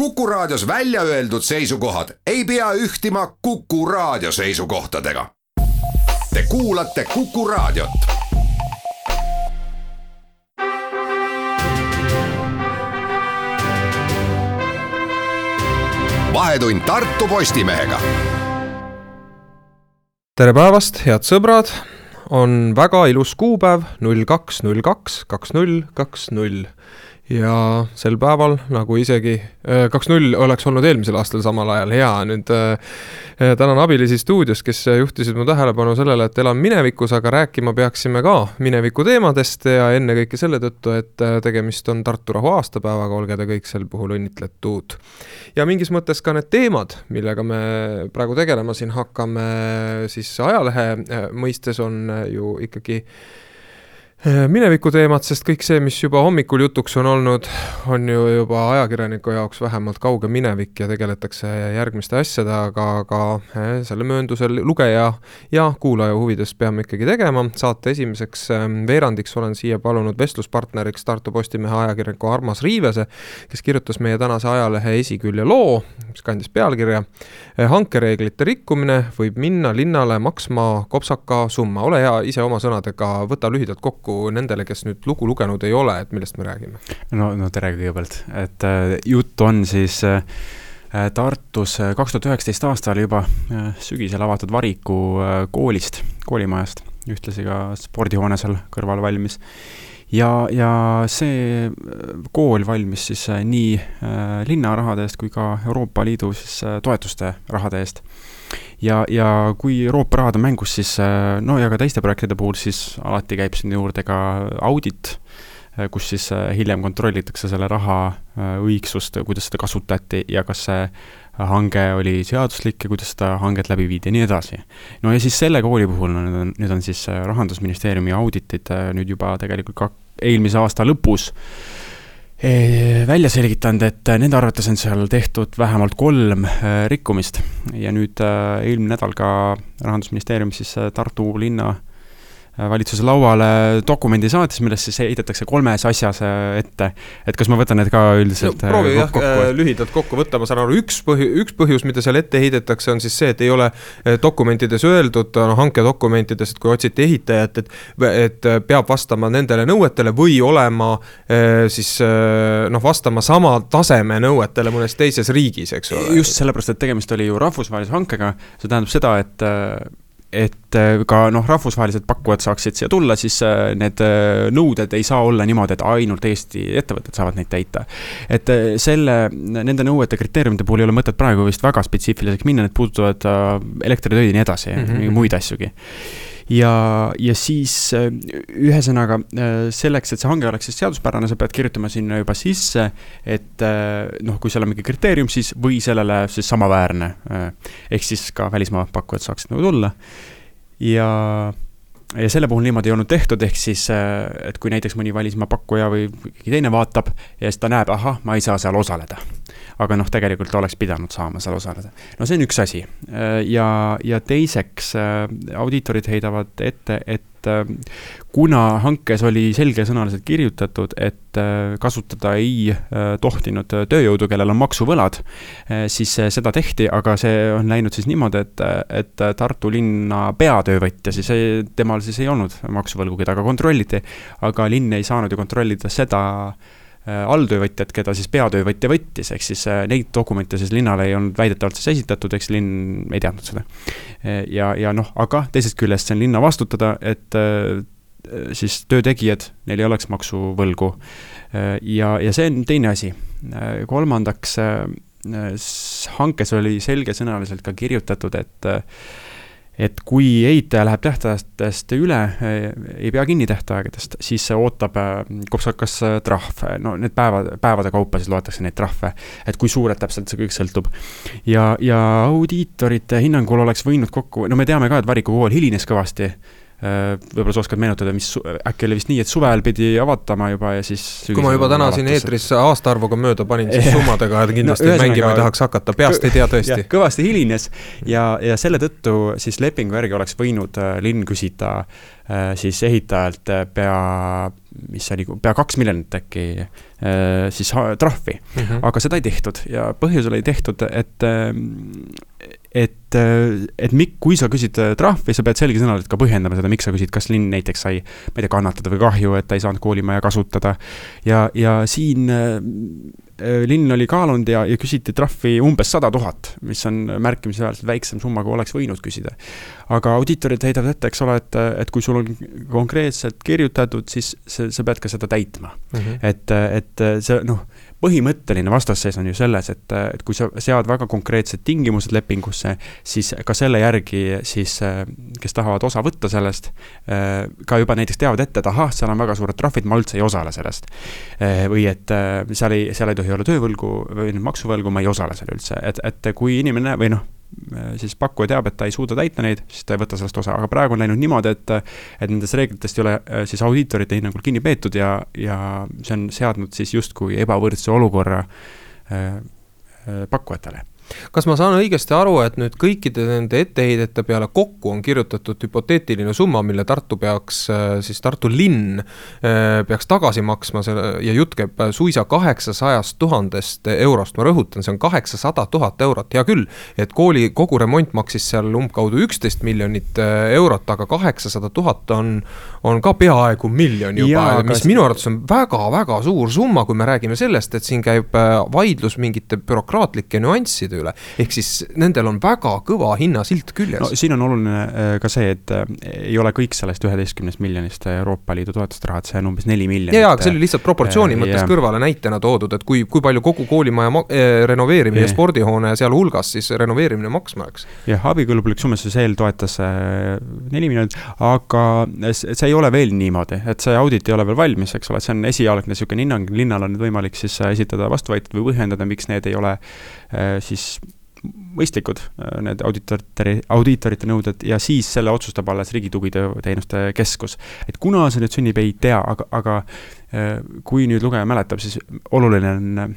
Kuku Raadios välja öeldud seisukohad ei pea ühtima Kuku Raadio seisukohtadega. Te kuulate Kuku Raadiot. vahetund Tartu Postimehega. tere päevast, head sõbrad, on väga ilus kuupäev, null kaks, null kaks, kaks null, kaks null ja sel päeval nagu isegi äh, kaks-null oleks olnud eelmisel aastal samal ajal hea, nüüd äh, äh, tänan abilisi stuudios, kes juhtisid mu tähelepanu sellele, et elan minevikus, aga rääkima peaksime ka mineviku teemadest ja ennekõike selle tõttu, et tegemist on Tartu rahu aastapäevaga, olge te kõik sel puhul õnnitletud. ja mingis mõttes ka need teemad, millega me praegu tegelema siin hakkame, siis ajalehe mõistes on ju ikkagi Äh, mineviku teemat, sest kõik see, mis juba hommikul jutuks on olnud, on ju juba ajakirjaniku jaoks vähemalt kauge minevik ja tegeletakse järgmiste asjadega, aga äh, selle mööndusel lugeja ja kuulaja huvides peame ikkagi tegema. saate esimeseks ähm, veerandiks olen siia palunud vestluspartneriks Tartu Postimehe ajakirjaniku Armas Riivese, kes kirjutas meie tänase ajalehe esikülje loo, mis kandis pealkirja äh, Hankereeglite rikkumine võib minna linnale maksma kopsaka summa. ole hea, ise oma sõnadega võta lühidalt kokku kokku nendele, kes nüüd lugu lugenud ei ole, et millest me räägime? no, no tere kõigepealt, et äh, jutt on siis äh, Tartus äh, kaks tuhat üheksateist aastal juba äh, sügisel avatud Variku äh, koolist, koolimajast, ühtlasi ka spordihoone seal kõrval valmis. Ja, ja see äh, kool valmis siis äh, nii äh, linna rahade eest kui ka Euroopa Liidu siis toetuste rahade eest ja, ja kui Euroopa rahad on mängus, siis äh, no ja ka teiste projektide puhul, siis alati käib sinna juurde ka audit, äh, kus siis äh, hiljem kontrollitakse selle raha õigsust, kuidas seda kasutati ja kas see hange oli seaduslik ja kuidas seda hanget läbi viidi ja nii edasi. no ja siis selle kooli puhul, no nüüd on, nüüd on siis Rahandusministeeriumi auditid nüüd juba tegelikult ka eelmise aasta lõpus äh, välja selgitanud, et nende arvates on seal tehtud vähemalt kolm äh, rikkumist. Ja nüüd äh, eelmine nädal ka rahandusministeerium siis äh, Tartu linna Äh, valitsuse lauale dokumendi saatis, milles siis heidetakse kolmes asjas äh, ette. et kas ma võtan need ka üldiselt no, proovi jah lühidalt kokku võtta, ma saan aru, üks põhju-, üks põhjus, mida seal ette heidetakse, on siis see, et ei ole dokumentides öeldud, noh, hankedokumentides, et kui otsiti ehitajat, et et peab vastama nendele nõuetele või olema siis noh, vastama sama taseme nõuetele mõnes teises riigis, eks ole. just sellepärast, et tegemist oli ju rahvusvahelise hankega, see tähendab seda, et et äh, ka noh, rahvusvahelised pakkujad saaksid siia tulla, siis äh, need äh, nõuded ei saa olla niimoodi, et ainult Eesti ettevõtted saavad neid täita. et selle, nende nõuete kriteeriumite puhul ei ole mõtet praegu vist väga spetsiifiliseks minna, need puudutavad elektritöid ja nii edasi mm, -hmm. muid asjugi ja, ja siis äh, ühesõnaga äh, selleks, et see hange oleks siis seaduspärane, sa pead kirjutama sinna juba sisse, et äh, noh, kui seal on mingi kriteerium, siis või sellele siis samaväärne. ehk siis ka välismaa pakkujad saaksid nagu tulla ja ja selle puhul niimoodi ei olnud tehtud, ehk siis, et kui näiteks mõni välismaa pakkuja või keegi teine vaatab ja siis ta näeb, ahah, ma ei saa seal osaleda aga noh, tegelikult oleks pidanud saama seal osaleda. no see on üks asi ja, ja teiseks audiitorid heidavad ette, et kuna hankes oli selgesõnaliselt kirjutatud, et kasutada ei tohtinud tööjõudu, kellel on maksuvõlad, siis seda tehti, aga see on läinud siis niimoodi, et, et Tartu linna peatöövõtja siis ei, temal siis ei olnud maksuvõlgu, keda ka kontrolliti, aga linn ei saanud ju kontrollida seda, Äh, alltöövõtjat, keda siis peatöövõtja võttis, ehk siis äh, neid dokumente siis linnale ei olnud väidetavalt siis esitatud, eks linn ei teadnud seda. Äh, ja, ja noh, aga teisest küljest see on linna vastutada, et siis töötegijad, neil ei oleks maksuvõlgu. ja, ja see on teine asi. kolmandaks, hankes oli selgesõnaliselt ka kirjutatud, et et kui ehitaja läheb tähtaegadest üle, ei pea kinni tähtaegadest, siis ootab kopsakas trahv, no need päevad, päevade kaupa siis loetakse neid trahve. et kui suured täpselt, see kõik sõltub. ja, ja audiitorite hinnangul oleks võinud kokku, no me teame ka, et Variku kool hilines kõvasti võib-olla sa oskad meenutada, mis äkki oli vist nii, et suvel pidi avatama juba ja siis kui ma juba täna siin eetris aastaarvuga mööda panin, siis summadega kindlasti no, mängima ei tahaks hakata, peast ei tea tõesti. kõvasti hilines ja, ja selle tõttu siis lepingu järgi oleks võinud äh, linn küsida siis ehitajalt pea, mis see oli, pea kaks miljonit äkki siis trahvi mm. -hmm. aga seda ei tehtud ja põhjusel ei tehtud, et, et, et mik-, kui sa küsid trahvi, sa pead selgesõnaliselt ka põhjendama seda, miks sa küsid, kas linn näiteks sai, ma ei tea, kannatada või kahju, et ta ei saanud koolimaja kasutada. ja, ja siin Äh, linn oli kaalunud ja, ja küsiti trahvi umbes sada tuhat, mis on märkimisväärselt väiksem summa, kui oleks võinud küsida. aga audiitorid heidavad ette, eks ole, et, et kui sul on konkreetselt kirjutatud, siis sa, sa pead ka seda täitma mm. -hmm. et, et see noh põhimõtteline vastasseis on ju selles, et, et kui sa sead väga konkreetsed tingimused lepingusse, siis ka selle järgi siis, kes tahavad osa võtta sellest, ka juba näiteks teavad ette, et ahah, seal on väga suured trahvid, ma üldse ei osale sellest. või et seal ei, seal ei tohi olla töövõlgu või maksuvõlgu, ma ei osale seal üldse, et, et kui inimene või noh, siis pakkuja teab, et ta ei suuda täita neid, siis ta ei võta sellest osa, aga praegu on läinud niimoodi, et et nendest reeglitest ei ole äh, siis audiitorite hinnangul kinni peetud ja, ja see on seadnud siis justkui ebavõrdse olukorra äh, pakkujatele kas ma saan õigesti aru, et nüüd kõikide nende etteheidete peale kokku on kirjutatud hüpoteetiline summa, mille Tartu peaks, äh, siis Tartu linn äh, peaks tagasi maksma selle ja jutt käib suisa kaheksasajast tuhandest eurost, ma rõhutan, see on kaheksasada tuhat eurot, hea küll. et kooli kogu remont maksis seal umbkaudu üksteist miljonit äh, eurot, aga kaheksasada tuhat on, on ka peaaegu miljon juba, mis minu arvates on väga-väga suur summa, kui me räägime sellest, et siin käib vaidlus mingite bürokraatlike nüansside üle. Ehk siis nendel on väga kõva hinnasilt küljes. no siin on oluline äh, ka see, et äh, ei ole kõik sellest üheteistkümnest miljonist Euroopa Liidu toetust raha, et see on umbes neli miljonit. ja, ja, aga see oli lihtsalt proportsiooni äh, mõttes ja. kõrvale näitena toodud, et kui, kui palju kogu koolimaja äh, renoveerimine ja spordihoone sealhulgas siis renoveerimine maksma läks. jah, abikõlbulik summa, siis EL toetas neli äh, miljonit, aga see ei ole veel niimoodi, et see audit ei ole veel valmis, eks ole, see on esialgne niisugune hinnang, linnal on nüüd võimalik siis esitada vastuväited või põhjendada, miks need ei ole Äh, siis mõistlikud, äh, need audiitorite, audiitorite nõuded ja siis selle otsustab alles Riigi Tugiteenuste Keskus. et kuna see nüüd sünnib, ei tea, aga, aga äh, kui nüüd lugeja mäletab, siis oluline on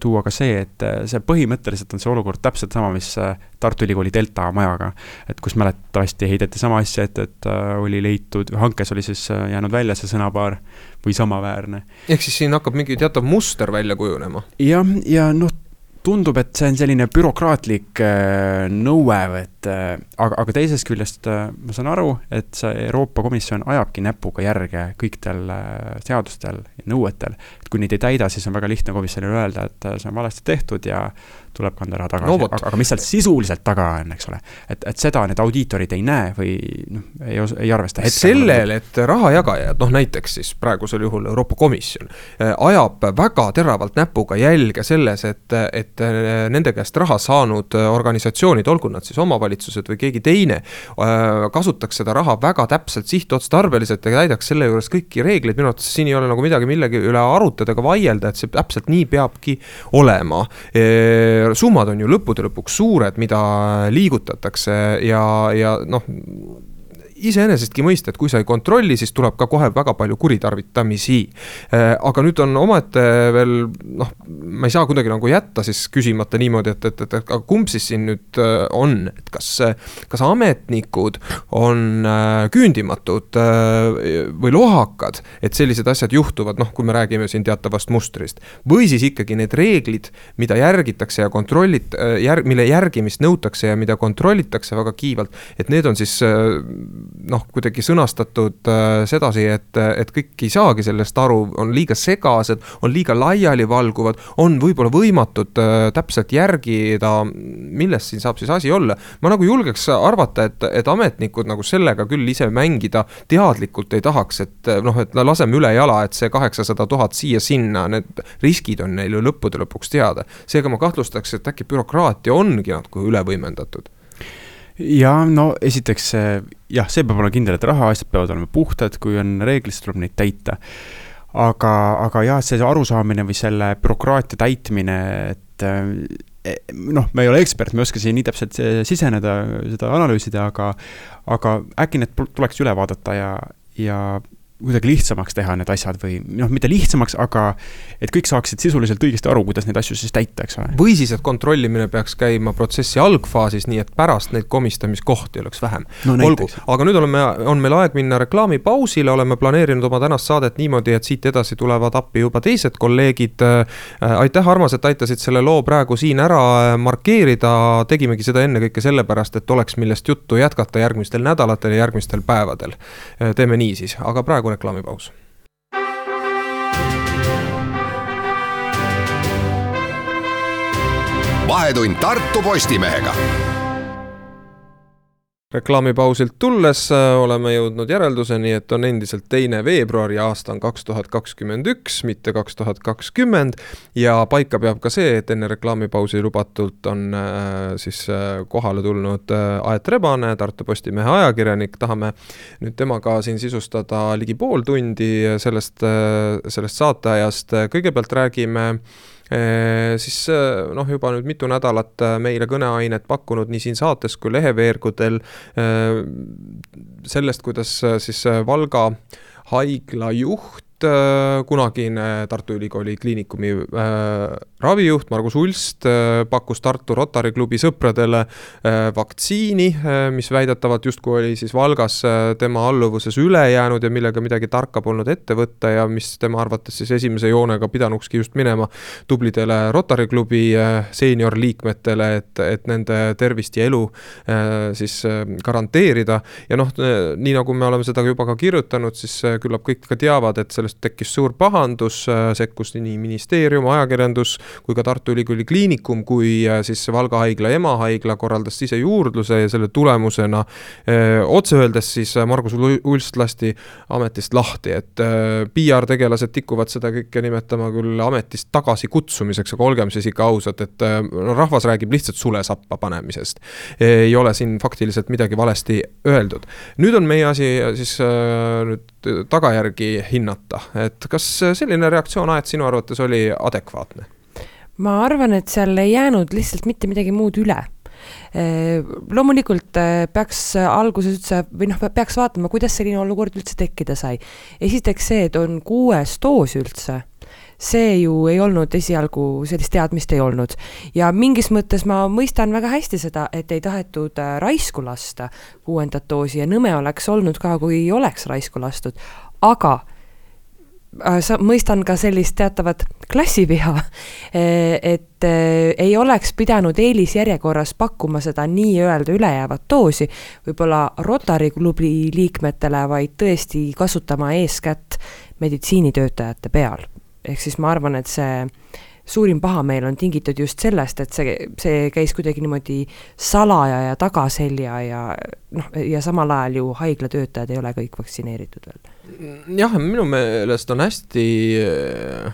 tuua ka see, et see põhimõtteliselt on see olukord täpselt sama, mis Tartu Ülikooli Delta majaga. et kus mäletatavasti heideti sama asja ette, et oli leitud, hankes oli siis jäänud välja see sõnapaar või samaväärne. ehk siis siin hakkab mingi teatav muster välja kujunema? jah, ja, ja noh, tundub, et see on selline bürokraatlik äh, nõue, et äh, aga, aga teisest küljest äh, ma saan aru, et see Euroopa Komisjon ajabki näpuga järge kõikidel äh, seadustel ja nõuetel. et kui neid ei täida, siis on väga lihtne komisjonile öelda, et see on valesti tehtud ja tuleb kanda raha tagasi no,, aga, aga mis seal sisuliselt taga on, eks ole. et, et seda need audiitorid ei näe või noh, ei, ei arvesta hetkel. sellel, et rahajagajad, noh näiteks siis praegusel juhul Euroopa Komisjon, ajab väga teravalt näpuga jälge selles, et, et nende käest raha saanud organisatsioonid, olgu nad siis omavalitsused või keegi teine, äh, kasutaks seda raha väga täpselt sihtotstarbeliselt ja täidaks selle juures kõiki reegleid, minu arvates siin ei ole nagu midagi millegi üle arutada ega vaielda, et see täpselt nii peabki olema. Summad on ju lõppude lõpuks suured, mida liigutatakse ja, ja noh iseenesestki mõista, et kui sa ei kontrolli, siis tuleb ka kohe väga palju kuritarvitamisi. Äh, aga nüüd on omaette veel noh, ma ei saa kuidagi nagu jätta siis küsimata niimoodi, et, et, et aga kumb siis siin nüüd äh, on, et kas, kas ametnikud on äh, küündimatud või lohakad, et sellised asjad juhtuvad, noh, kui me räägime siin teatavast mustrist. või siis ikkagi need reeglid, mida järgitakse ja kontrollit-, järg-, mille järgimist nõutakse ja mida kontrollitakse väga kiivalt, et need on siis noh, kuidagi sõnastatud äh, sedasi, et, et kõik ei saagi sellest aru, on liiga segased, on liiga laialivalguvad, on võib-olla võimatud äh, täpselt järgida, milles siin saab siis asi olla. ma nagu julgeks arvata, et, et ametnikud nagu sellega küll ise mängida teadlikult ei tahaks, et noh, et laseme üle jala, et see kaheksasada tuhat siia-sinna, need riskid on neil ju lõppude lõpuks teada. seega ma kahtlustaks, et äkki bürokraatia ongi natuke üle võimendatud ja no esiteks jah, see peab olema kindel, et rahaasjad peavad olema puhtad, kui on reeglid, siis tuleb neid täita. aga, aga jah, see arusaamine või selle bürokraatia täitmine, et eh, noh, me ei ole ekspert, me ei oska siia nii täpselt siseneda, seda analüüsida, aga aga äkki need tuleks üle vaadata ja, ja kuidagi lihtsamaks teha need asjad või noh, mitte lihtsamaks, aga et kõik saaksid sisuliselt õigesti aru, kuidas neid asju siis täita, eks ole. või siis, et kontrollimine peaks käima protsessi algfaasis, nii et pärast neid komistamiskohti oleks vähem no,. olgu, aga nüüd oleme, on meil aeg minna reklaamipausile, oleme planeerinud oma tänast saadet niimoodi, et siit edasi tulevad appi juba teised kolleegid. aitäh, Armas, et aitasid selle loo praegu siin ära markeerida, tegimegi seda ennekõike sellepärast, et oleks, millest juttu jätkata järgmistel nädalatel ja järgmistel päevadel. teeme nii siis, aga praegu reklaamipaus. vahetund Tartu Postimehega reklaamipausilt tulles äh, oleme jõudnud järelduseni, et on endiselt teine veebruar ja aasta on kaks tuhat kakskümmend üks, mitte kaks tuhat kakskümmend. ja paika peab ka see, et enne reklaamipausi lubatult on äh, siis äh, kohale tulnud Aet Rebane, Tartu Postimehe ajakirjanik, tahame nüüd temaga siin sisustada ligi pool tundi sellest, sellest saateajast, kõigepealt räägime siis noh, juba nüüd mitu nädalat meile kõneainet pakkunud nii siin saates kui leheveergudel sellest, kuidas siis Valga haigla juht kunagine Tartu Ülikooli Kliinikumi äh, ravijuht Margus Ulst äh, pakkus Tartu Rotary klubi sõpradele äh, vaktsiini, äh, mis väidetavalt justkui oli siis Valgas tema alluvuses üle jäänud ja millega midagi tarka polnud ette võtta ja mis tema arvates siis esimese joonega pidanukski just minema tublidele Rotary klubi seeniorliikmetele, et, et nende tervist ja elu siis garanteerida. ja noh, nii nagu me oleme seda juba ka kirjutanud, siis küllap kõik ka teavad, et sellest tekkis suur pahandus, sekkus nii ministeerium, ajakirjandus kui ka Tartu Ülikooli Kliinikum, kui äh, siis Valga haigla emahaigla korraldas sisejuurdluse ja selle tulemusena äh, otse öeldes siis äh, Margus Ulst lasti ametist lahti, et PR-tegelased tikuvad seda kõike nimetama küll ametist tagasikutsumiseks, aga olgem siis ikka ausad, et no rahvas räägib lihtsalt sulesappa panemisest. ei ole siin faktiliselt midagi valesti öeldud. nüüd on meie asi siis nüüd tagajärgi hinnata, et kas selline reaktsioon Aet sinu arvates oli adekvaatne? ma arvan, et seal ei jäänud lihtsalt mitte midagi muud üle loomulikult peaks alguses üldse või noh, peaks vaatama, kuidas selline olukord üldse tekkida sai. esiteks see, et on kuues doos üldse, see ju ei olnud esialgu, sellist teadmist ei olnud. ja mingis mõttes ma mõistan väga hästi seda, et ei tahetud raisku lasta kuuendat doosi ja nõme oleks olnud ka, kui ei oleks raisku lastud, aga Äh, sa, mõistan ka sellist teatavat klassiviha, äh, et äh, ei oleks pidanud eelisjärjekorras pakkuma seda nii-öelda ülejäävat doosi võib-olla Rotary klubi liikmetele, vaid tõesti kasutama eeskätt meditsiinitöötajate peal. Ehk siis ma arvan, et see suurim pahameel on tingitud just sellest, et see, see käis kuidagi niimoodi salaja ja tagaselja ja noh, ja samal ajal ju haiglatöötajad ei ole kõik vaktsineeritud veel. jah, minu meelest on hästi äh,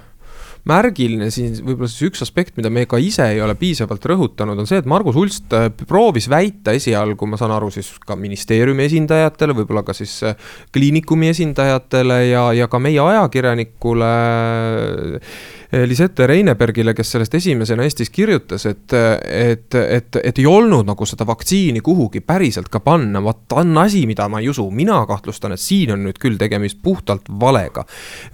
märgiline siin võib-olla siis üks aspekt, mida me ka ise ei ole piisavalt rõhutanud, on see, et Margus Ulst äh, proovis väita esialgu, ma saan aru, siis ka ministeeriumi esindajatele, võib-olla ka siis äh, kliinikumi esindajatele ja, ja ka meie ajakirjanikule Lisette Reinebergile, kes sellest esimesena Eestis kirjutas, et, et, et, et ei olnud nagu seda vaktsiini kuhugi päriselt ka panna, vot on asi, mida ma ei usu, mina kahtlustan, et siin on nüüd küll tegemist puhtalt valega.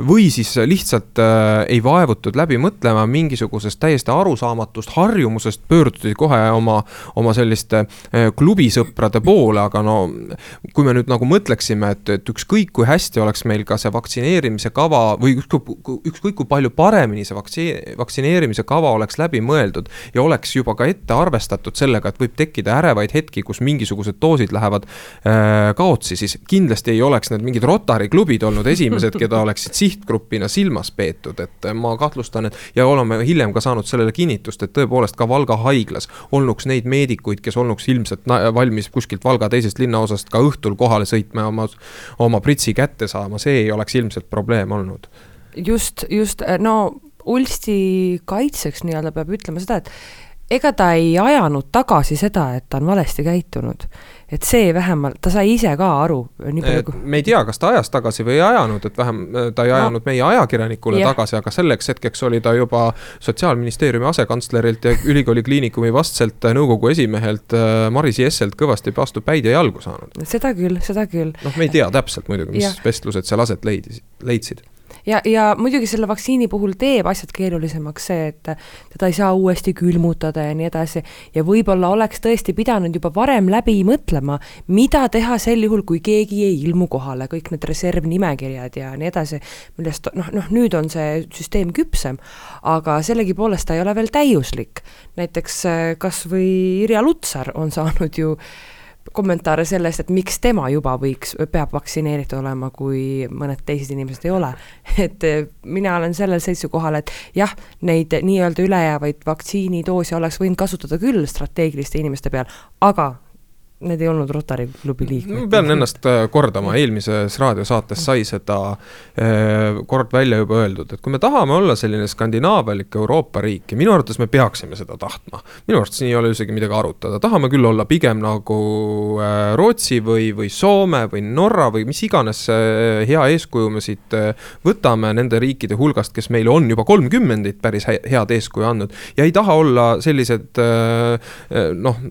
või siis lihtsalt äh, ei vaevutud läbi mõtlema mingisugusest täiesti arusaamatust harjumusest, pöörduti kohe oma, oma selliste äh, klubisõprade poole, aga no kui me nüüd nagu mõtleksime, et, et ükskõik kui hästi oleks meil ka see vaktsineerimise kava või ükskõik, ükskõik kui palju paremini see vaktsi-, vaktsineerimise kava oleks läbi mõeldud ja oleks juba ka ette arvestatud sellega, et võib tekkida ärevaid hetki, kus mingisugused doosid lähevad äh, kaotsi, siis kindlasti ei oleks need mingid Rotary klubid olnud esimesed, keda oleksid sihtgrupina silmas peetud, et ma kahtlustan, et ja oleme hiljem ka saanud sellele kinnitust, et tõepoolest ka Valga haiglas olnuks neid meedikuid, kes olnuks ilmselt valmis kuskilt Valga teisest linnaosast ka õhtul kohale sõitma ja oma, oma pritsi kätte saama, see ei oleks ilmselt probleem olnud. Just, just, no Ulsti kaitseks nii-öelda peab ütlema seda, et ega ta ei ajanud tagasi seda, et ta on valesti käitunud. et see vähemalt, ta sai ise ka aru, kui me ei tea, kas ta ajas tagasi või ei ajanud, et vähem, ta ei ajanud no. meie ajakirjanikule yeah. tagasi, aga selleks hetkeks oli ta juba Sotsiaalministeeriumi asekantslerilt ja ülikooli kliinikumi vastselt nõukogu esimehelt Maris Jesselt kõvasti vastu päid ja jalgu saanud. seda küll, seda küll. noh, me ei tea täpselt muidugi, mis yeah. vestlused seal aset leidis, leidsid ja, ja muidugi selle vaktsiini puhul teeb asjad keerulisemaks see, et teda ei saa uuesti külmutada ja nii edasi. ja võib-olla oleks tõesti pidanud juba varem läbi mõtlema, mida teha sel juhul, kui keegi ei ilmu kohale, kõik need reservnimekirjad ja nii edasi, millest noh, noh nüüd on see süsteem küpsem, aga sellegipoolest ta ei ole veel täiuslik. näiteks kas või Irja Lutsar on saanud ju äh, kommentaare sellest, et miks tema juba võiks, peab vaktsineeritud olema, kui mõned teised inimesed ei ole. et eh, mina olen sellel seisukohal, et jah, neid nii-öelda ülejäävaid vaktsiinidoose oleks võinud kasutada küll strateegiliste inimeste peal, aga Need ei olnud Rotary klubi liikmed. ma pean ennast äh, kordama, eelmises raadiosaates sai seda äh, kord välja juba öeldud, et kui me tahame olla selline skandinaavialik Euroopa riik ja minu arvates me peaksime seda tahtma. minu arvates siin ei ole isegi midagi arutada, tahame küll olla pigem nagu äh, Rootsi või, või Soome või Norra või mis iganes hea eeskuju me siit võtame nende riikide hulgast, kes meile on juba kolmkümnendit päris head eeskuju andnud ja ei taha olla sellised noh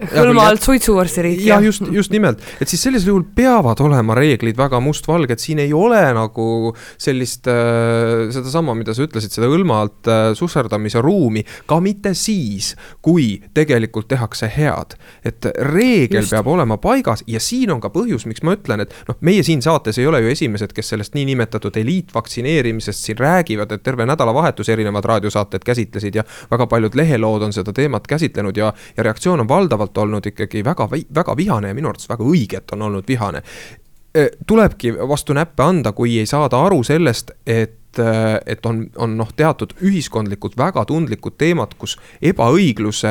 hõlma alt suitsuvorstiriik. jah, just, just nimelt, et siis sellisel juhul peavad olema reeglid väga mustvalged, siin ei ole nagu sellist äh,, sedasama, mida sa ütlesid, seda hõlma alt äh, susserdamise ruumi, ka mitte siis, kui tegelikult tehakse head. et reegel just. peab olema paigas ja siin on ka põhjus, miks ma ütlen, et noh, meie siin saates ei ole ju esimesed, kes sellest niinimetatud eliitvaktsineerimisest siin räägivad, et terve nädalavahetus erinevad raadiosaated käsitlesid ja väga paljud lehelood on seda teemat käsitlenud ja, ja reaktsioon on valdav valdavalt olnud ikkagi väga, väga vihane ja minu arvates väga õige, et on olnud vihane. tulebki vastu näppe anda, kui ei saada aru sellest, et et on, on noh, teatud ühiskondlikud väga tundlikud teemad, kus ebaõigluse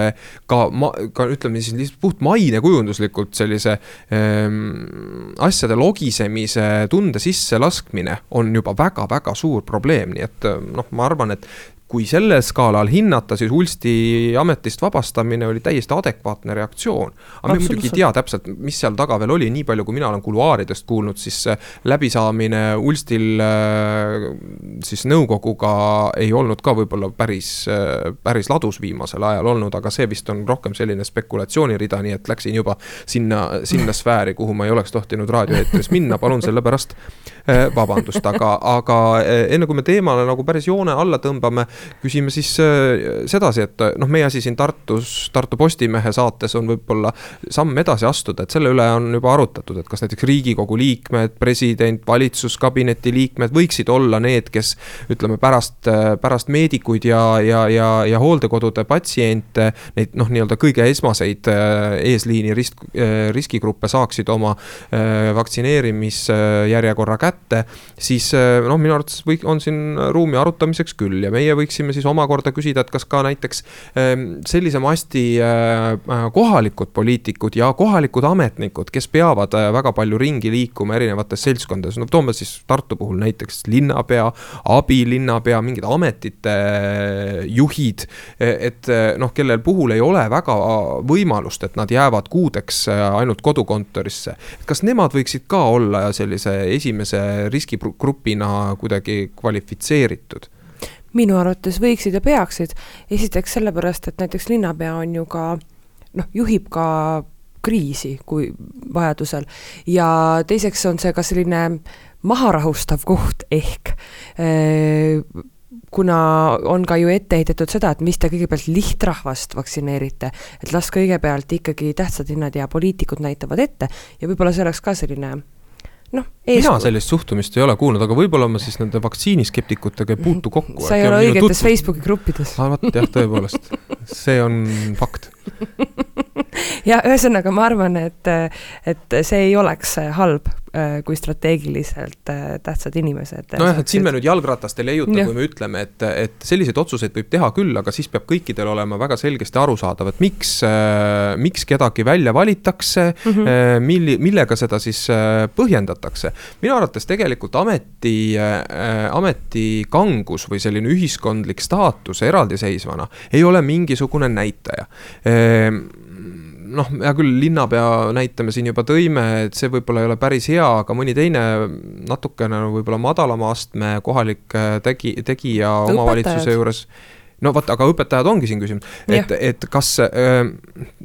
ka ma, ka ütleme siis lihtsalt puht mainekujunduslikult sellise ähm, asjade logisemise tunde sisselaskmine on juba väga-väga suur probleem, nii et noh, ma arvan, et kui sellel skaalal hinnata, siis Ulsti ametist vabastamine oli täiesti adekvaatne reaktsioon. aga me muidugi ei tea täpselt, mis seal taga veel oli, nii palju kui mina olen kuluaaridest kuulnud, siis läbisaamine Ulstil äh, siis nõukoguga ei olnud ka võib-olla päris, äh, päris ladus viimasel ajal olnud, aga see vist on rohkem selline spekulatsioonirida, nii et läksin juba sinna, sinna sfääri, kuhu ma ei oleks tohtinud raadioeetris minna, palun selle pärast äh, vabandust, aga, aga enne kui me teemale nagu päris joone alla tõmbame küsime siis äh, sedasi, et noh, meie asi siin Tartus, Tartu Postimehe saates on võib-olla samm edasi astuda, et selle üle on juba arutatud, et kas näiteks riigikogu liikmed, president, valitsuskabineti liikmed võiksid olla need, kes ütleme pärast, pärast meedikuid ja, ja, ja, ja hooldekodude patsiente, neid noh, nii-öelda kõige esmaseid äh, eesliini risk, äh, riskigruppe saaksid oma vaktsineerimisjärjekorra kätte, siis noh, minu arvates või on siin ruumi arutamiseks küll ja meie võiks võiksime siis omakorda küsida, et kas ka näiteks ehm, sellise masti äh, äh, kohalikud poliitikud ja kohalikud ametnikud, kes peavad äh, väga palju ringi liikuma erinevates seltskondades, no toome siis Tartu puhul näiteks linnapea, abilinnapea, mingid ametite juhid. et noh, kellel puhul ei ole väga võimalust, et nad jäävad kuudeks ainult kodukontorisse. kas nemad võiksid ka olla sellise esimese riskigrupina kuidagi kvalifitseeritud? minu arvates võiksid ja peaksid, esiteks sellepärast, et näiteks linnapea on ju ka noh, juhib ka kriisi, kui vajadusel, ja teiseks on see ka selline maharahustav koht ehk äh, kuna on ka ju ette heidetud seda, et mis te kõigepealt lihtrahvast vaktsineerite, et las kõigepealt ikkagi tähtsad linnad ja poliitikud näitavad ette ja võib-olla see oleks ka selline noh. mina sellist suhtumist ei ole kuulnud, aga võib-olla ma siis nende vaktsiiniskeptikutega ei puutu kokku. sa ei ole õigetes. Facebooki gruppides. aa, vot jah, tõepoolest, see on fakt ja ühesõnaga ma arvan, et, et see ei oleks halb, kui strateegiliselt tähtsad inimesed. nojah, et siin me nüüd jalgratast ei leiuta, kui me ütleme, et, et selliseid otsuseid võib teha küll, aga siis peab kõikidel olema väga selgesti arusaadav, et miks, miks kedagi välja valitakse mm, -hmm. milli-, millega seda siis põhjendatakse. minu arvates tegelikult ameti, ameti kangus või selline ühiskondlik staatus eraldiseisvana ei ole mingisugune näitaja noh, hea küll, linnapea näite me siin juba tõime, et see võib-olla ei ole päris hea, aga mõni teine natukene võib-olla madalama astme kohalik äh, tegi, tegija omavalitsuse juures no vot, aga õpetajad ongi siin küsimus, et, et kas äh,,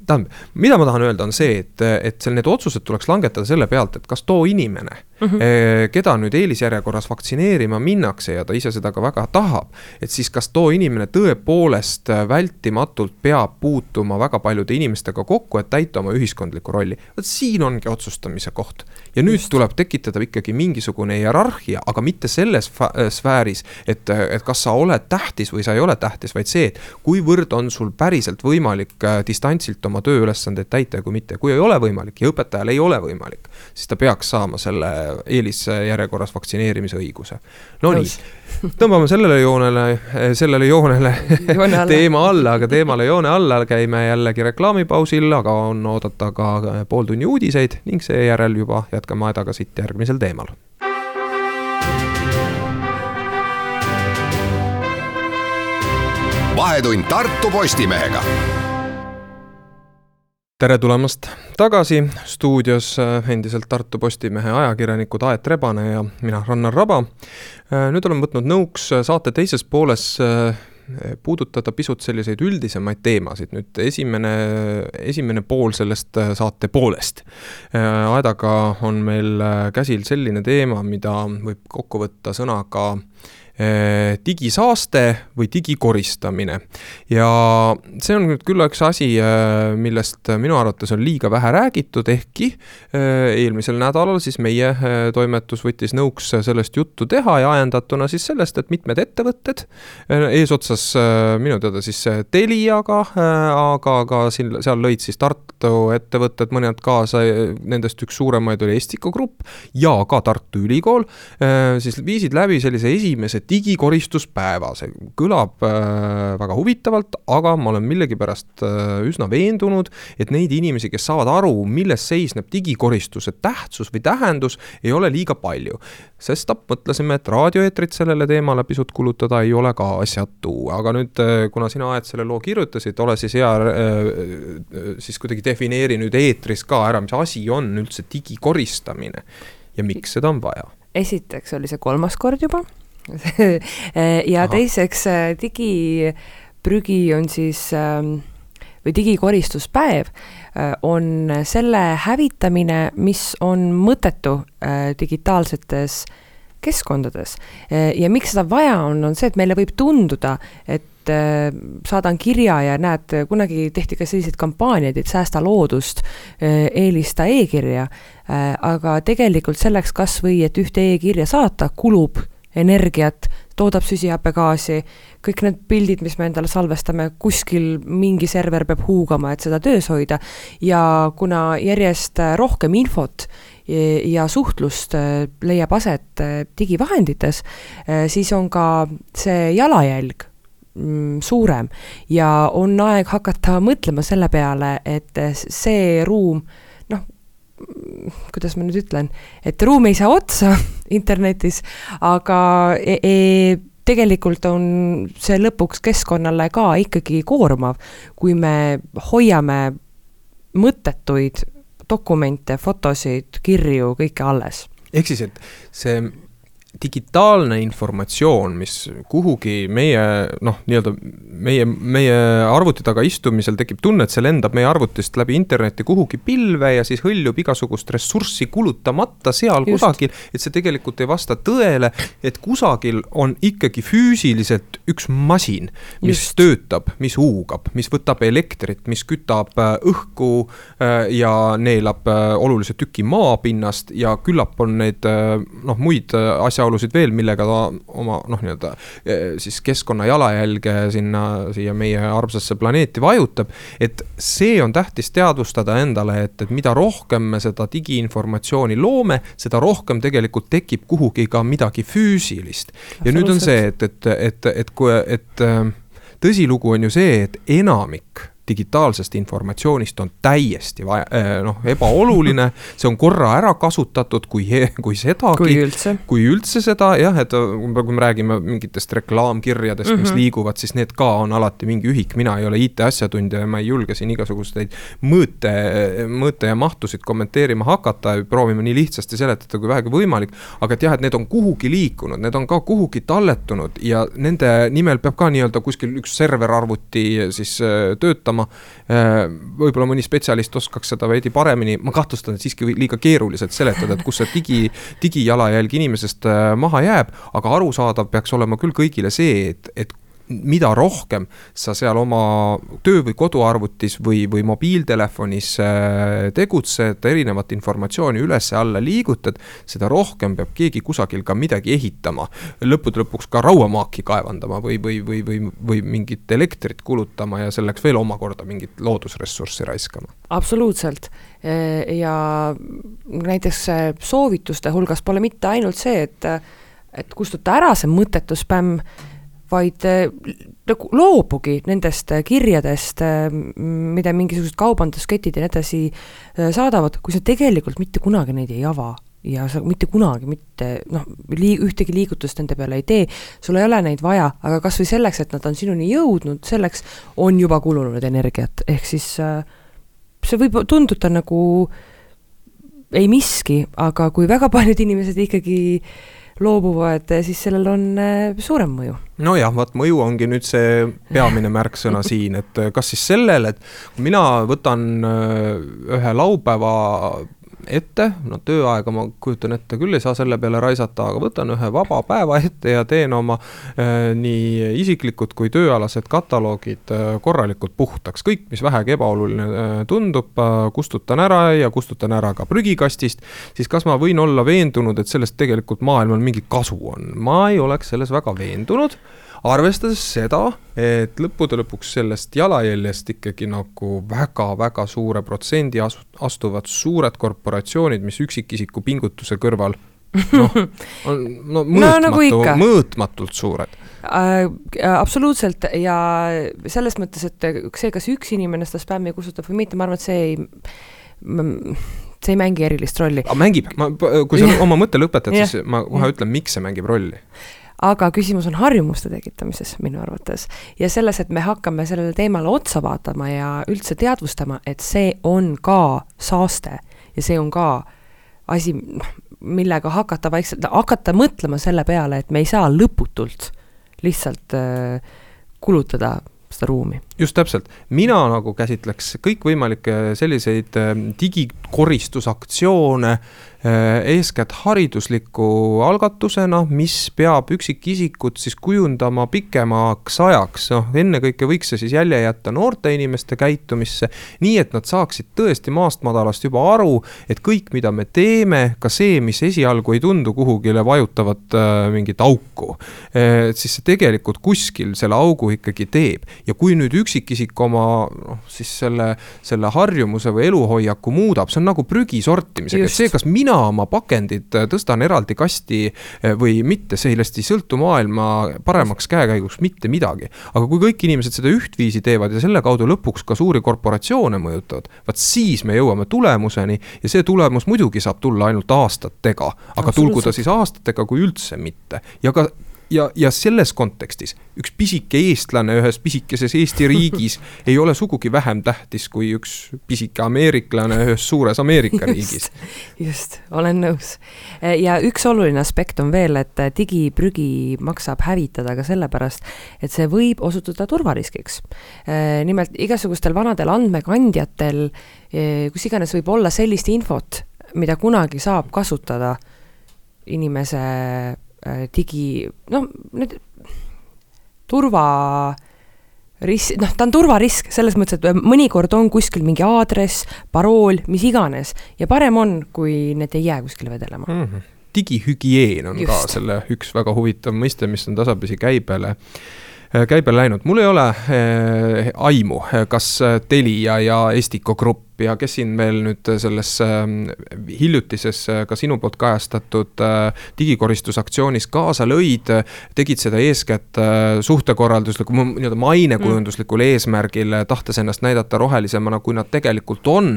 tähendab, mida ma tahan öelda, on see, et, et seal need otsused tuleks langetada selle pealt, et kas too inimene mm, -hmm. keda nüüd eelisjärjekorras vaktsineerima minnakse ja ta ise seda ka väga tahab. et siis kas too inimene tõepoolest vältimatult peab puutuma väga paljude inimestega kokku, et täita oma ühiskondlikku rolli. vot siin ongi otsustamise koht. Ja nüüd tuleb tekitada ikkagi mingisugune hierarhia, aga mitte selles äh, sfääris, et, et kas sa oled tähtis või sa ei ole tähtis, vaid see, et kuivõrd on sul päriselt võimalik distantsilt oma tööülesandeid täita ja kui mitte, kui ei ole võimalik ja õpetajal ei ole võimalik, siis ta peaks saama selle eelisjärjekorras vaktsineerimise õiguse. Nonii, tõmbame sellele joonele, sellele joonele joone alla. teema alla, aga teemale joone alla käime jällegi reklaamipausil, aga on oodata ka pooltunni uudiseid ning seejärel juba jätkame aedaga siit järgmisel teemal vahetund Tartu Postimehega tere tulemast tagasi stuudios äh, endiselt Tartu Postimehe ajakirjanikud Aet Rebane ja mina, Rannar Raba. Äh, nüüd olen võtnud nõuks äh, saate teises pooles puudutada pisut selliseid üldisemaid teemasid, nüüd esimene, esimene pool sellest saate poolest. Aedaga on meil käsil selline teema, mida võib kokku võtta sõnaga Eh, digisaaste või digikoristamine. ja see on nüüd küll üks asi, eh, millest minu arvates on liiga vähe räägitud, ehkki eh, eelmisel nädalal siis meie toimetus võttis nõuks sellest juttu teha ja ajendatuna siis sellest, et mitmed ettevõtted, eesotsas minu teada siis Teliaga, aga ka siin, seal lõid siis Tartu ettevõtted mõned kaasa, nendest üks suuremaid oli Estico Grupp ja ka Tartu Ülikool, siis viisid läbi sellise esimese digikoristuspäeva, see kõlab äh, väga huvitavalt, aga ma olen millegipärast äh, üsna veendunud, et neid inimesi, kes saavad aru, milles seisneb digikoristuse tähtsus või tähendus, ei ole liiga palju. sestap mõtlesime, et raadioeetrit sellele teemale pisut kulutada ei ole ka asjatu, aga nüüd, äh, kuna sina, Aet, selle loo kirjutasid, ole siis hea siis kuidagi defineeri nüüd eetris ka ära, mis asi on üldse digikoristamine ja miks seda on vaja. Esiteks oli see kolmas kord juba ja Aha. teiseks äh, digiprügi on siis ähm, või digikoristuspäev äh, on selle hävitamine, mis on mõttetu äh, digitaalsetes keskkondades. ja miks seda vaja on, on see, et meile võib tunduda, et saadan kirja ja näed, kunagi tehti ka selliseid kampaaniaid, et säästa loodust, eelista e-kirja, aga tegelikult selleks kas või, et ühte e-kirja saata, kulub energiat, toodab süsihappegaasi, kõik need pildid, mis me endale salvestame, kuskil mingi server peab huugama, et seda töös hoida. ja kuna järjest rohkem infot ja suhtlust äh, leiab aset äh, digivahendites, äh, siis on ka see jalajälg mm, suurem ja on aeg hakata mõtlema selle peale, et see ruum kuidas ma nüüd ütlen, et ruum ei saa otsa internetis, aga e e tegelikult on see lõpuks keskkonnale ka ikkagi koormav, kui me hoiame mõttetuid dokumente, fotosid, kirju, kõike alles. ehk siis, et see digitaalne informatsioon, mis kuhugi meie noh, nii-öelda meie, meie arvuti taga istumisel tekib tunne, et see lendab meie arvutist läbi interneti kuhugi pilve ja siis hõljub igasugust ressurssi kulutamata seal Just. kusagil. et see tegelikult ei vasta tõele, et kusagil on ikkagi füüsiliselt üks masin, mis Just. töötab, mis huugab, mis võtab elektrit, mis kütab äh, õhku äh, ja neelab äh, olulise tüki maapinnast ja küllap on neid noh, muid asja asjaolusid veel, millega ta oma noh, nii-öelda siis keskkonna jalajälge sinna, siia meie armsasse planeeti vajutab. et see on tähtis teadvustada endale, et, et mida rohkem me seda digiinformatsiooni loome, seda rohkem tegelikult tekib kuhugi ka midagi füüsilist. ja nüüd on see, et, et, et, et kui, et tõsilugu on ju see, et enamik digitaalsest informatsioonist on täiesti vaja, äh, noh, ebaoluline. see on korra ära kasutatud, kui, kui sedagi. kui üldse. kui üldse seda jah, et kui me räägime mingitest reklaamkirjadest mm, -hmm. mis mhm. liiguvad, siis need ka on alati mingi ühik, mina ei ole IT-asjatundja ja ma ei julge siin igasuguseid mõõte, mõõte ja mahtusid kommenteerima hakata, proovime nii lihtsasti seletada kui vähegi võimalik. aga et jah, et need on kuhugi liikunud, need on ka kuhugi talletunud ja nende nimel peab ka nii-öelda kuskil üks serverarvuti siis äh, töötama hakkama. Äh, võib-olla mõni spetsialist oskaks seda veidi paremini, ma kahtlustan, et siiski liiga keeruliselt seletada, et kus see digi, digijalajälg inimesest äh, maha jääb. aga arusaadav peaks olema küll kõigile see, et, et mida rohkem sa seal oma töö või koduarvutis või, või mobiiltelefonis äh, tegutsed, erinevat informatsiooni üles-alla liigutad, seda rohkem peab keegi kusagil ka midagi ehitama. lõppude lõpuks ka rauamaaki kaevandama või, või, või, või, või mingit elektrit kulutama ja selleks veel omakorda mingit loodusressurssi raiskama. absoluutselt ja näiteks soovituste hulgas pole mitte ainult see, et, et kustuta ära see mõttetu spämm vaid äh, nagu loobugi nendest äh, kirjadest, äh, mida mingisugused kaubandusketid ja nii edasi saadavad, kui sa tegelikult mitte kunagi neid ei ava. Ja sa mitte kunagi mitte noh, lii-, ühtegi liigutust nende peale ei tee, sul ei ole neid vaja, aga kas või selleks, et nad on sinuni jõudnud, selleks on juba kulunud energiat, ehk siis see võib tunduda nagu ei miski, aga kui väga paljud inimesed ikkagi äh, loobuvad, siis sellel on äh, suurem mõju. nojah, vaat mõju ongi nüüd see peamine märksõna siin, et äh, kas siis sellel, et mina võtan ühe laupäeva ette, no tööaega ma kujutan ette küll ei saa selle peale raisata, aga võtan ühe vaba päeva ette ja teen oma äh, nii isiklikud kui tööalased kataloogid äh, korralikult puhtaks. kõik, mis vähegi ebaoluline äh, tundub kustutan ära ja kustutan ära ka prügikastist. siis kas ma võin olla veendunud, et sellest tegelikult maailmal mingi kasu on? ma ei oleks selles väga veendunud arvestades seda, et lõppude lõpuks sellest jalajäljest ikkagi nagu väga-väga suure protsendi astuvad suured korporatsioonid, mis üksikisiku pingutuse kõrval noh, on no mõõtmatu no, nagu mõõtmatult suured. Äh,. absoluutselt ja selles mõttes, et see, kas üks inimene seda spämmi kustutab või mitte, ma arvan, et see ei see ei mängi erilist rolli. mängib, ma, kui sa oma mõtte lõpetad, siis ma kohe ütlen, miks see mängib rolli aga küsimus on harjumuste tekitamises minu arvates ja selles, et me hakkame sellele teemale otsa vaatama ja üldse teadvustama, et see on ka saaste ja see on ka asi, noh, millega hakata vaikselt, hakata mõtlema selle peale, et me ei saa lõputult lihtsalt äh, kulutada seda ruumi. just täpselt, mina nagu käsitleks kõikvõimalikke selliseid äh, digikoristusaktsioone Äh, eeskätt haridusliku algatusena, mis peab üksikisikut siis kujundama pikemaks ajaks, noh, ennekõike võiks see siis jälje jätta noorte inimeste käitumisse, nii et nad saaksid tõesti maast-madalast juba aru, et kõik, mida me teeme, ka see, mis esialgu ei tundu kuhugile vajutavat äh, mingit auku, äh, siis see tegelikult kuskil selle augu ikkagi teeb. ja kui nüüd üksikisik oma noh, siis selle, selle harjumuse või eluhoiaku muudab, see on nagu prügi sortimisega, et see, kas mina mina oma pakendid äh, tõstan eraldi kasti äh, või mitte, sellest ei sõltu maailma paremaks käekäiguks mitte midagi. aga kui kõik inimesed seda ühtviisi teevad ja selle kaudu lõpuks ka suuri korporatsioone mõjutavad, vaat siis me jõuame tulemuseni ja see tulemus muidugi saab tulla ainult aastatega, aga tulgu ta siis aastatega, kui üldse mitte. ja ka ja, ja selles kontekstis üks pisike eestlane ühes pisikeses Eesti riigis ei ole sugugi vähem tähtis kui üks pisike ameeriklane ühes suures Ameerika riigis. just, olen nõus. ja üks oluline aspekt on veel, et digiprügi maksab hävitada ka sellepärast, et see võib osutuda turvariskiks. nimelt igasugustel vanadel andmekandjatel, kus iganes võib olla sellist infot, mida kunagi saab kasutada inimese Äh, digi, noh, need turva ris-, noh, ta on turvarisk selles mõttes, et mõnikord on kuskil mingi aadress, parool, mis iganes ja parem on, kui need ei jää kuskile vedelema mm. -hmm digihügieen on Just. ka selle üks väga huvitav mõiste, mis on tasapisi käibele käibele läinud, mul ei ole äh, aimu, kas Telia ja Estico Grupp ja kes siin veel nüüd selles ähm, hiljutises äh, ka sinu poolt kajastatud äh, digikoristusaktsioonis kaasa lõid, tegid seda eeskätt äh, suhtekorraldusliku, nii-öelda mainekujunduslikul mm. eesmärgil, tahtes ennast näidata rohelisemana, kui nad tegelikult on.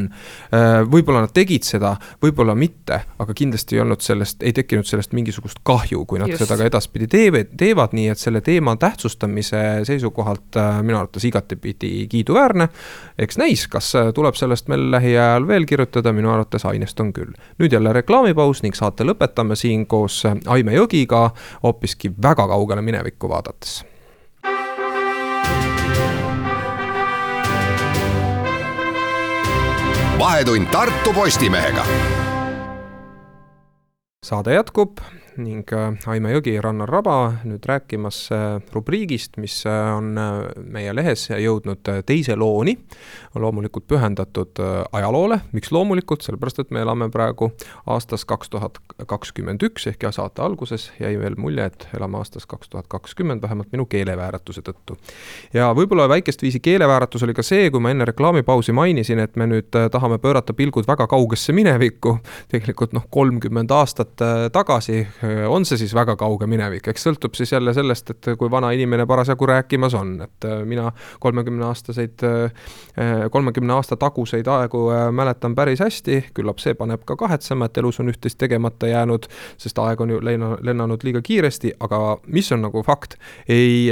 võib-olla nad tegid seda, võib-olla mitte, aga kindlasti ei olnud sellest, ei tekkinud sellest mingisugust kahju, kui nad Just. seda ka edaspidi teevad, teevad, nii et selle teema tähtsustamise seisukohalt minu arvates igatepidi kiiduväärne. eks näis, kas tuleb sellest meil lähiajal veel kirjutada, minu arvates ainest on küll. nüüd jälle reklaamipaus ning saate lõpetame siin koos Aime Jõgiga hoopiski väga kaugele minevikku vaadates. vahetund Tartu Postimehega. saade jätkub ning äh, Aime Jõgi, Rannar Raba nüüd rääkimas äh, rubriigist, mis äh, on meie lehes jõudnud teise looni. On loomulikult pühendatud ajaloole, miks loomulikult, sellepärast et me elame praegu aastas kaks tuhat kakskümmend üks ehk ja saate alguses jäi veel mulje, et elame aastas kaks tuhat kakskümmend, vähemalt minu keelevääratuse tõttu. ja võib-olla väikest viisi keelevääratus oli ka see, kui ma enne reklaamipausi mainisin, et me nüüd tahame pöörata pilgud väga kaugesse minevikku, tegelikult noh, kolmkümmend aastat tagasi on see siis väga kauge minevik, eks sõltub siis jälle sellest, et kui vana inimene parasjagu rääkimas on, et äh, mina kolmekümne aastaseid, äh, kolmekümne aasta taguseid aegu äh, mäletan päris hästi, küllap see paneb ka kahetsema, et elus on üht-teist tegemata jäänud, sest aeg on ju lenna, lennanud liiga kiiresti, aga mis on nagu fakt, ei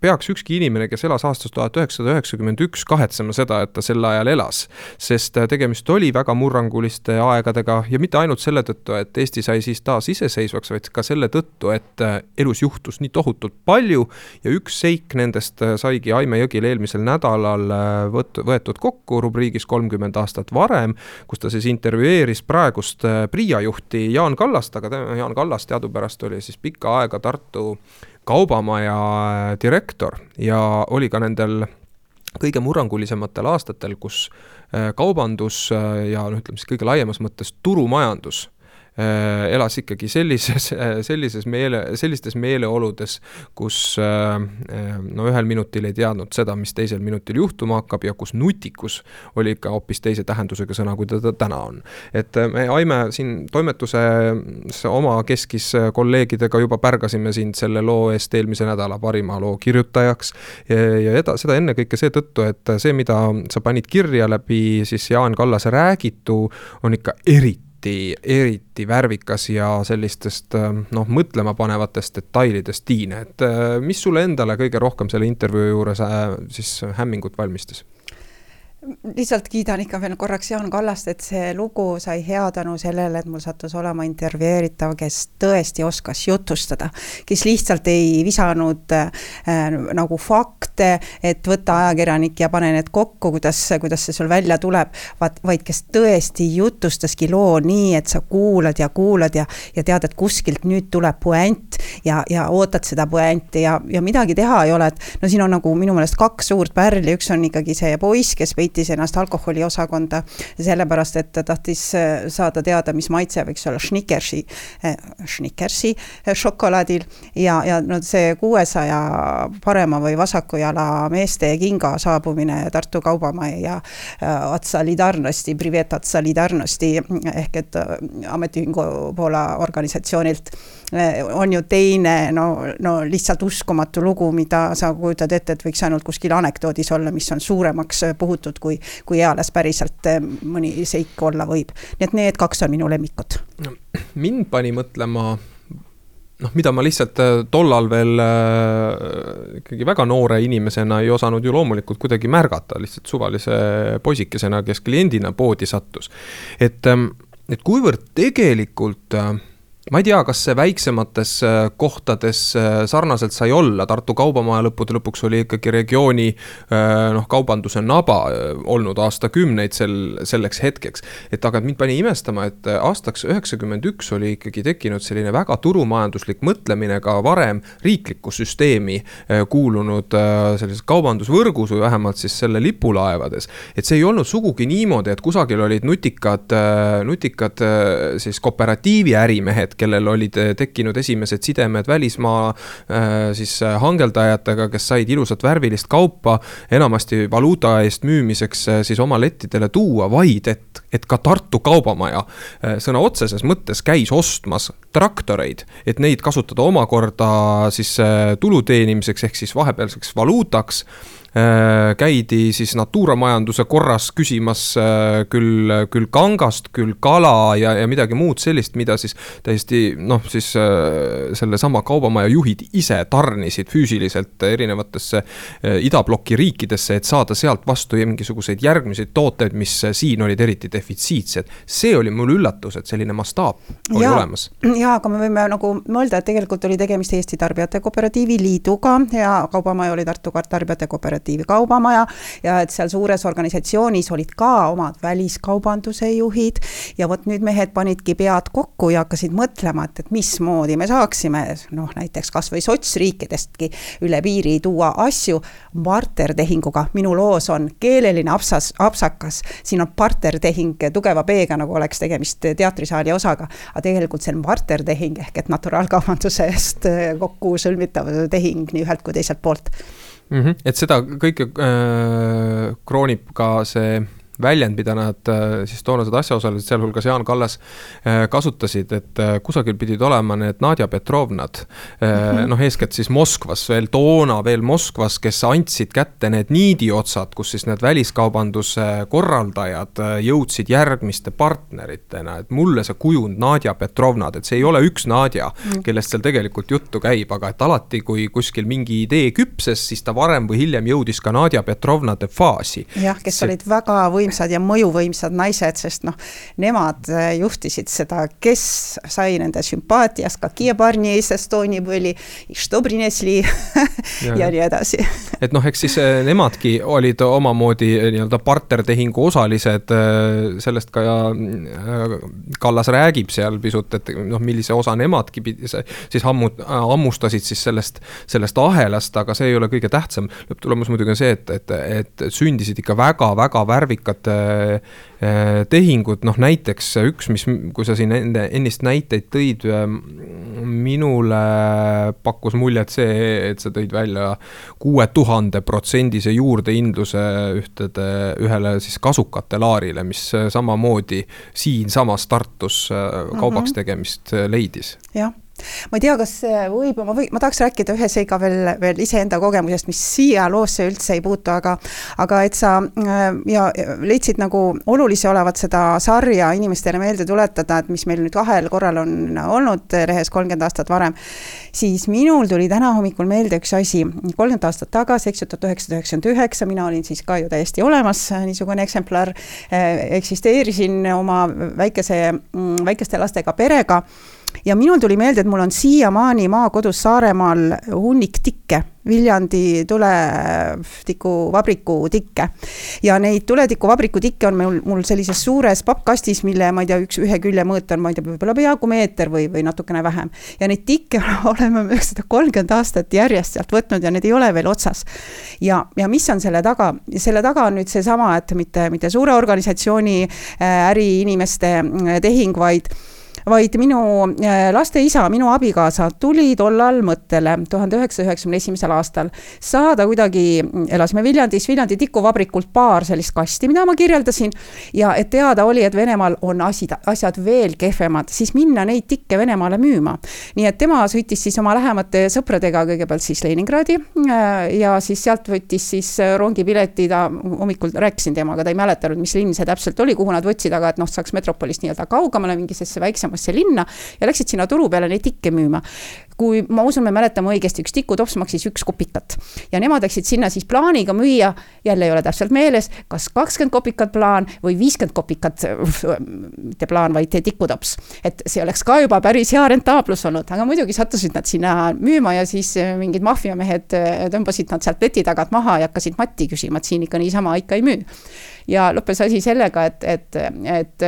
peaks ükski inimene, kes elas aastast tuhat üheksasada üheksakümmend üks, kahetsema seda, et ta sel ajal elas. sest tegemist oli väga murranguliste aegadega ja mitte ainult selle tõttu, et Eesti sai siis taas iseseisvaks, vaid ka selle tõttu, et äh, elus juhtus nii tohutult palju ja üks seik nendest äh, saigi Aime Jõgil eelmisel nädalal äh, võt-, võetud kokku rubriigis kolmkümmend aastat varem, kus ta siis intervjueeris praegust PRIA juhti Jaan Kallast, aga Jaan Kallas teadupärast oli siis pikka aega Tartu kaubamaja direktor ja oli ka nendel kõige murrangulisematel aastatel, kus kaubandus ja noh, ütleme siis kõige laiemas mõttes turumajandus Äh, elas ikkagi sellises, äh, sellises meele, sellistes meeleoludes, kus äh, no ühel minutil ei teadnud seda, mis teisel minutil juhtuma hakkab ja kus nutikus oli ikka hoopis teise tähendusega sõna, kui ta täna on. et me Aime siin toimetuses oma keskis kolleegidega juba pärgasime sind selle loo eest eelmise nädala parima loo kirjutajaks ja, ja eda-, seda ennekõike seetõttu, et see, mida sa panid kirja läbi siis Jaan Kallase räägitu, on ikka eriti eriti, eriti värvikas ja sellistest noh, mõtlemapanevatest detailidest, Tiine, et mis sulle endale kõige rohkem selle intervjuu juures äh, siis hämmingut valmistas? Lihtsalt kiidan ikka veel korraks Jaan Kallast, et see lugu sai hea tänu sellele, et mul sattus olema intervjueeritav, kes tõesti oskas jutustada. kes lihtsalt ei visanud äh, nagu fakte, et võta ajakirjanik ja pane need kokku, kuidas, kuidas see sul välja tuleb. vaat, vaid kes tõesti jutustaski loo nii, et sa kuulad ja kuulad ja, ja tead, et kuskilt nüüd tuleb puänt ja, ja ootad seda puänti ja, ja midagi teha ei ole, et no siin on nagu minu meelest kaks suurt pärli, üks on ikkagi see poiss, kes peitis võttis ennast alkoholiosakonda sellepärast, et ta tahtis äh, saada teada, mis maitse võiks olla Snickersi, äh, Snickersi äh, šokolaadil. Ja, ja no see kuuesaja parema või vasaku jala meeste kinga saabumine Tartu Kaubamajja Atsa Lidarnosti, Privet Atsa Lidarnosti ehk et ametiühingu Poola organisatsioonilt on ju teine, no, no lihtsalt uskumatu lugu, mida sa kujutad ette, et võiks ainult kuskil anekdoodis olla, mis on suuremaks puhutud kui, kui eales päriselt eh, mõni seik olla võib. nii et need kaks on minu lemmikud. mind pani mõtlema noh, mida ma lihtsalt eh, tollal veel äh, ikkagi väga noore inimesena ei osanud ju loomulikult kuidagi märgata, lihtsalt suvalise poisikesena, kes kliendina poodi sattus. et, et kuivõrd tegelikult äh, ma ei tea, kas see väiksemates äh, kohtades äh, sarnaselt sai olla, Tartu Kaubamaja lõppude lõpuks oli ikkagi regiooni äh, noh, kaubanduse naba olnud aastakümneid sel, selleks hetkeks. et aga mind pani imestama, et aastaks üheksakümmend üks oli ikkagi tekkinud selline väga turumajanduslik mõtlemine ka varem riiklikku süsteemi kuulunud sellises kaubandusvõrgus või vähemalt siis selle lipulaevades. et see ei olnud sugugi niimoodi, et kusagil olid nutikad, nutikad siis kooperatiivi ärimehed, kellel olid tekkinud esimesed sidemed välismaa siis hangeldajatega, kes said ilusat värvilist kaupa enamasti valuuta eest müümiseks siis oma lettidele tuua, vaid et, et ka Tartu Kaubamaja sõna otseses mõttes käis ostmas traktoreid, et neid kasutada omakorda siis tulu teenimiseks ehk siis vahepealseks valuutaks käidi siis Natura majanduse korras küsimas äh, küll, küll kangast, küll kala ja, ja midagi muud sellist, mida siis täiesti noh, siis äh, sellesama kaubamaja juhid ise tarnisid füüsiliselt erinevatesse idabloki riikidesse, et saada sealt vastu mingisuguseid järgmiseid tooteid, mis siin olid eriti defitsiitsed. see oli mul üllatus, et selline mastaap oli ja, olemas. ja, aga me võime nagu mõelda, et tegelikult oli tegemist Eesti Tarbijate Kooperatiivi Liiduga ja kaubamaja oli Tartu Tarbijate Kooperatiiv Kooperatiivi Kaubamaja ja et seal suures organisatsioonis olid ka omad väliskaubanduse juhid. Ja vot nüüd mehed panidki pead kokku ja hakkasid mõtlema, et, et mismoodi me saaksime noh, näiteks kas või sotsriikidestki üle piiri tuua asju bartertehinguga. minu loos on keeleline apsas, apsakas, siin on bartertehing tugeva B-ga, nagu oleks tegemist teatrisaali osaga, aga tegelikult see on bartertehing ehk et naturaalkaubanduse eest kokku sõlmitav tehing nii ühelt kui teiselt poolt mm. -hmm. et seda kõike äh, kroonib ka see väljend, mida nad äh, siis toonased asjaosalised, sealhulgas Jaan Kallas, äh, kasutasid, et äh, kusagil pidid olema need Nadja Petrovnad -hmm., noh, eeskätt siis Moskvas, veel toona veel Moskvas, kes andsid kätte need niidiotsad, kus siis need väliskaubanduse korraldajad jõudsid järgmiste partneritena, et mulle see kujund Nadja Petrovnad, et see ei ole üks Nadja -hmm. kellest seal tegelikult juttu käib, aga et alati, kui kuskil mingi idee küpses, siis ta varem või hiljem jõudis ka Nadja Petrovnade faasi. jah, kes see... olid väga või võimsad ja mõjuvõimsad naised, sest noh, nemad äh, juhtisid seda, kes sai nende sümpaatiast, какие парни из Estonia были, что принесли ja, ja nii edasi. et noh, eks siis äh, nemadki olid omamoodi äh, nii-öelda partnertehingu osalised, sellest ka Kallas räägib seal pisut, et noh, millise osa nemadki pidi, siis ammu, hammustasid siis sellest, sellest ahelast, aga see ei ole kõige tähtsam. lõpptulemus muidugi on see, et, et, et sündisid ikka väga-väga värvikad erinevad äh, tehingud, noh näiteks üks, mis, kui sa siin enne, ennist näiteid tõid, äh, minule pakkus muljet see, et sa tõid välja kuue tuhande protsendise juurdehindluse ühtede, ühele siis kasukate laarile, mis samamoodi siinsamas Tartus äh, kaubaks mhm. tegemist leidis. jah ma ei tea, kas võib, ma või, ma tahaks rääkida ühe seika veel, veel iseenda kogemusest, mis siia loosse üldse ei puutu, aga aga et sa äh, ja leidsid nagu olulise olevat seda sarja inimestele meelde tuletada, et mis meil nüüd kahel korral on olnud lehes kolmkümmend aastat varem, siis minul tuli täna hommikul meelde üks asi, kolmkümmend aastat tagasi, eks ju, tuhat üheksasada üheksakümmend üheksa, mina olin siis ka ju täiesti olemas, niisugune eksemplar, äh, eksisteerisin oma väikese, mm, väikeste lastega perega ja minul tuli meelde, et mul on siiamaani maakodus Saaremaal hunnik tikke, Viljandi tuletikuvabriku tikke. ja neid tuletikuvabriku tikke on mul, mul sellises suures pappkastis, mille ma ei tea, üks, ühe külje mõõt on, ma ei tea, võib-olla peaaegu meeter või, või natukene vähem. ja neid tikke oleme me sada kolmkümmend aastat järjest sealt võtnud ja need ei ole veel otsas. ja, ja mis on selle taga, selle taga on nüüd seesama, et mitte, mitte suure organisatsiooni äh, äriinimeste äh, tehing, vaid vaid minu äh, laste isa, minu abikaasa tuli tollal mõttele tuhande üheksasaja üheksakümne esimesel aastal saada kuidagi, elasime Viljandis, Viljandi tikuvabrikult paar sellist kasti, mida ma kirjeldasin. ja et teada oli, et Venemaal on asi, asjad veel kehvemad, siis minna neid tikke Venemaale müüma. nii et tema sõitis siis oma lähemate sõpradega kõigepealt siis Leningradi äh, ja siis sealt võttis siis rongipileti, ta hommikul rääkisin temaga, ta ei mäletanud, mis linn see täpselt oli, kuhu nad võtsid, aga et noh, saaks metropolist nii-öelda kaugemale mingisesse väiksemasse väiksemasse linna ja läksid sinna turu peale neid tikke müüma. Kui ma usun, me mäletame õigesti, üks tikutops maksis üks kopikat. Ja nemad läksid sinna siis plaaniga müüa, jälle ei ole täpselt meeles, kas kakskümmend kopikat plaan või viiskümmend kopikat, mitte plaan, vaid tikutops. et see oleks ka juba päris hea rentaablus olnud, aga muidugi sattusid nad sinna müüma ja siis mingid maffiamehed tõmbasid nad sealt leti tagant maha ja hakkasid matti küsima, et siin ikka niisama ikka ei müü. Ja lõppes asi sellega, et, et, et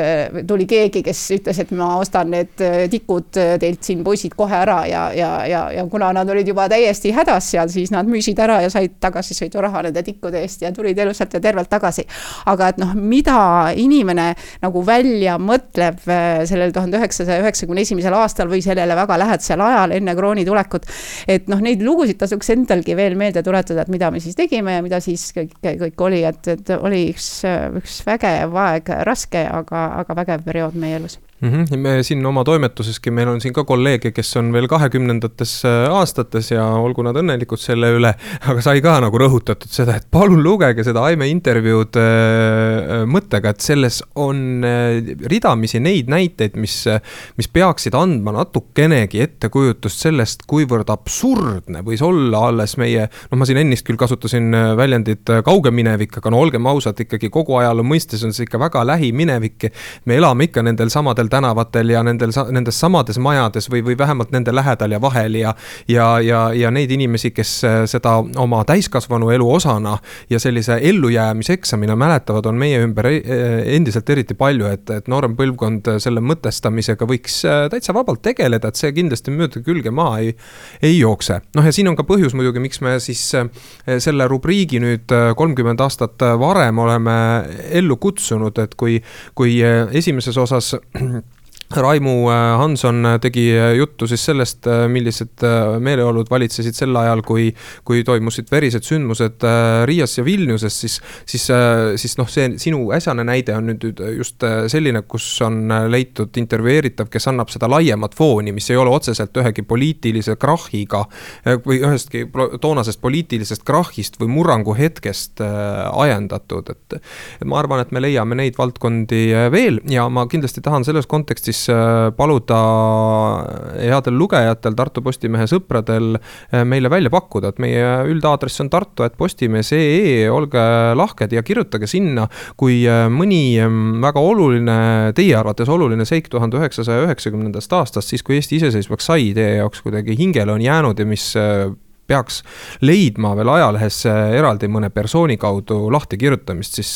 tuli keegi, kes ütles, et ma ostan need tikud teilt siin poisid kohe ära ja, ja, ja, ja kuna nad olid juba täiesti hädas seal, siis nad müüsid ära ja said tagasisõiduraha nende tikkude eest ja tulid elusalt ja tervelt tagasi. aga et noh, mida inimene nagu välja mõtleb äh, sellel tuhande üheksasaja üheksakümne esimesel aastal või sellele väga lähedasel ajal enne krooni tulekut, et noh, neid lugusid tasuks endalgi veel meelde tuletada, et mida me siis tegime ja mida siis kõik, kõik oli, et, et oli üks, üks vägev aeg, raske, aga, aga vägev periood meie elus mm. -hmm. me siin oma toimetuseski, meil on siin ka kolleege, kes on veel kahekümnendates äh, aastates ja olgu nad õnnelikud selle üle, aga sai ka nagu rõhutatud seda, et palun lugege seda Aime intervjuud äh, äh, mõttega, et selles on ridamisi neid näiteid, mis, mis peaksid andma natukenegi ettekujutust sellest, kuivõrd absurdne võis olla alles meie, noh, ma siin ennist küll kasutasin väljendit kauge minevik, aga no olgem ausad, ikkagi kogu ajaloo mõistes on see ikka väga lähiminevik. me elame ikka nendel samadel nendel tänavatel ja nendel, nendes samades majades või, või vähemalt nende lähedal ja vahel ja. ja, ja, ja neid inimesi, kes äh, seda oma täiskasvanu elu osana ja sellise ellujäämiseksamina mäletavad, on meie ümber e, e, endiselt eriti palju, et, et noorem põlvkond selle mõtestamisega võiks äh, täitsa vabalt tegeleda, et see kindlasti mööda külge maha ei, ei jookse. noh, ja siin on ka põhjus muidugi, miks me siis äh, selle rubriigi nüüd kolmkümmend aastat varem oleme ellu kutsunud, et kui, kui esimeses osas Raimu äh, Hanson äh, tegi äh, juttu siis sellest, millised meeleolud valitsesid sel ajal, kui, kui toimusid verised sündmused Riias ja Vilniuses, siis, siis, siis noh, see sinu äsjane näide on nüüd just selline, kus on leitud intervjueeritav, kes annab seda laiemat fooni, mis ei ole otseselt ühegi poliitilise krahhiga või ühestki toonasest poliitilisest krahhist või murranguhetkest ajendatud, et. et ma arvan, et me leiame neid valdkondi veel ja ma kindlasti tahan selles kontekstis siis äh, paluda headel lugejatel, Tartu Postimehe sõpradel äh, meile välja pakkuda, et meie üldaadress on tartu.postimees.ee, olge lahked ja kirjutage sinna, kui äh, mõni ähm, väga oluline, teie arvates oluline seik tuhande üheksasaja üheksakümnendast aastast, siis kui Eesti iseseisvaks sai, teie jaoks kuidagi hingele on jäänud ja mis peaks leidma veel ajalehes eraldi mõne persooni kaudu lahtikirjutamist, siis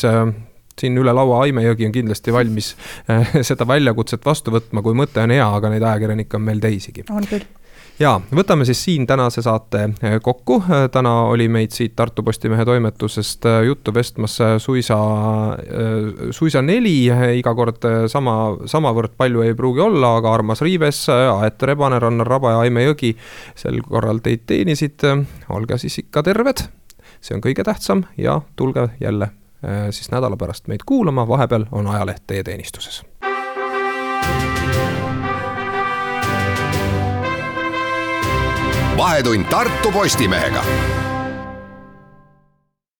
siin üle laua Aime Jõgi on kindlasti valmis äh, seda väljakutset vastu võtma, kui mõte on hea, aga neid ajakirjanikke on meil teisigi. on küll ja võtame siis siin tänase saate äh, kokku. Äh, täna oli meid siit Tartu Postimehe toimetusest juttu vestmas suisa, suisa neli, iga kord sama, samavõrd palju ei pruugi olla, aga Armas Riives, Aet Rebane, Rannar Raba ja Aime Jõgi sel korral teid teenisid. olge siis ikka terved, see on kõige tähtsam ja tulge jälle siis nädala pärast meid kuulama, vahepeal on ajaleht teie teenistuses. vahetund Tartu Postimehega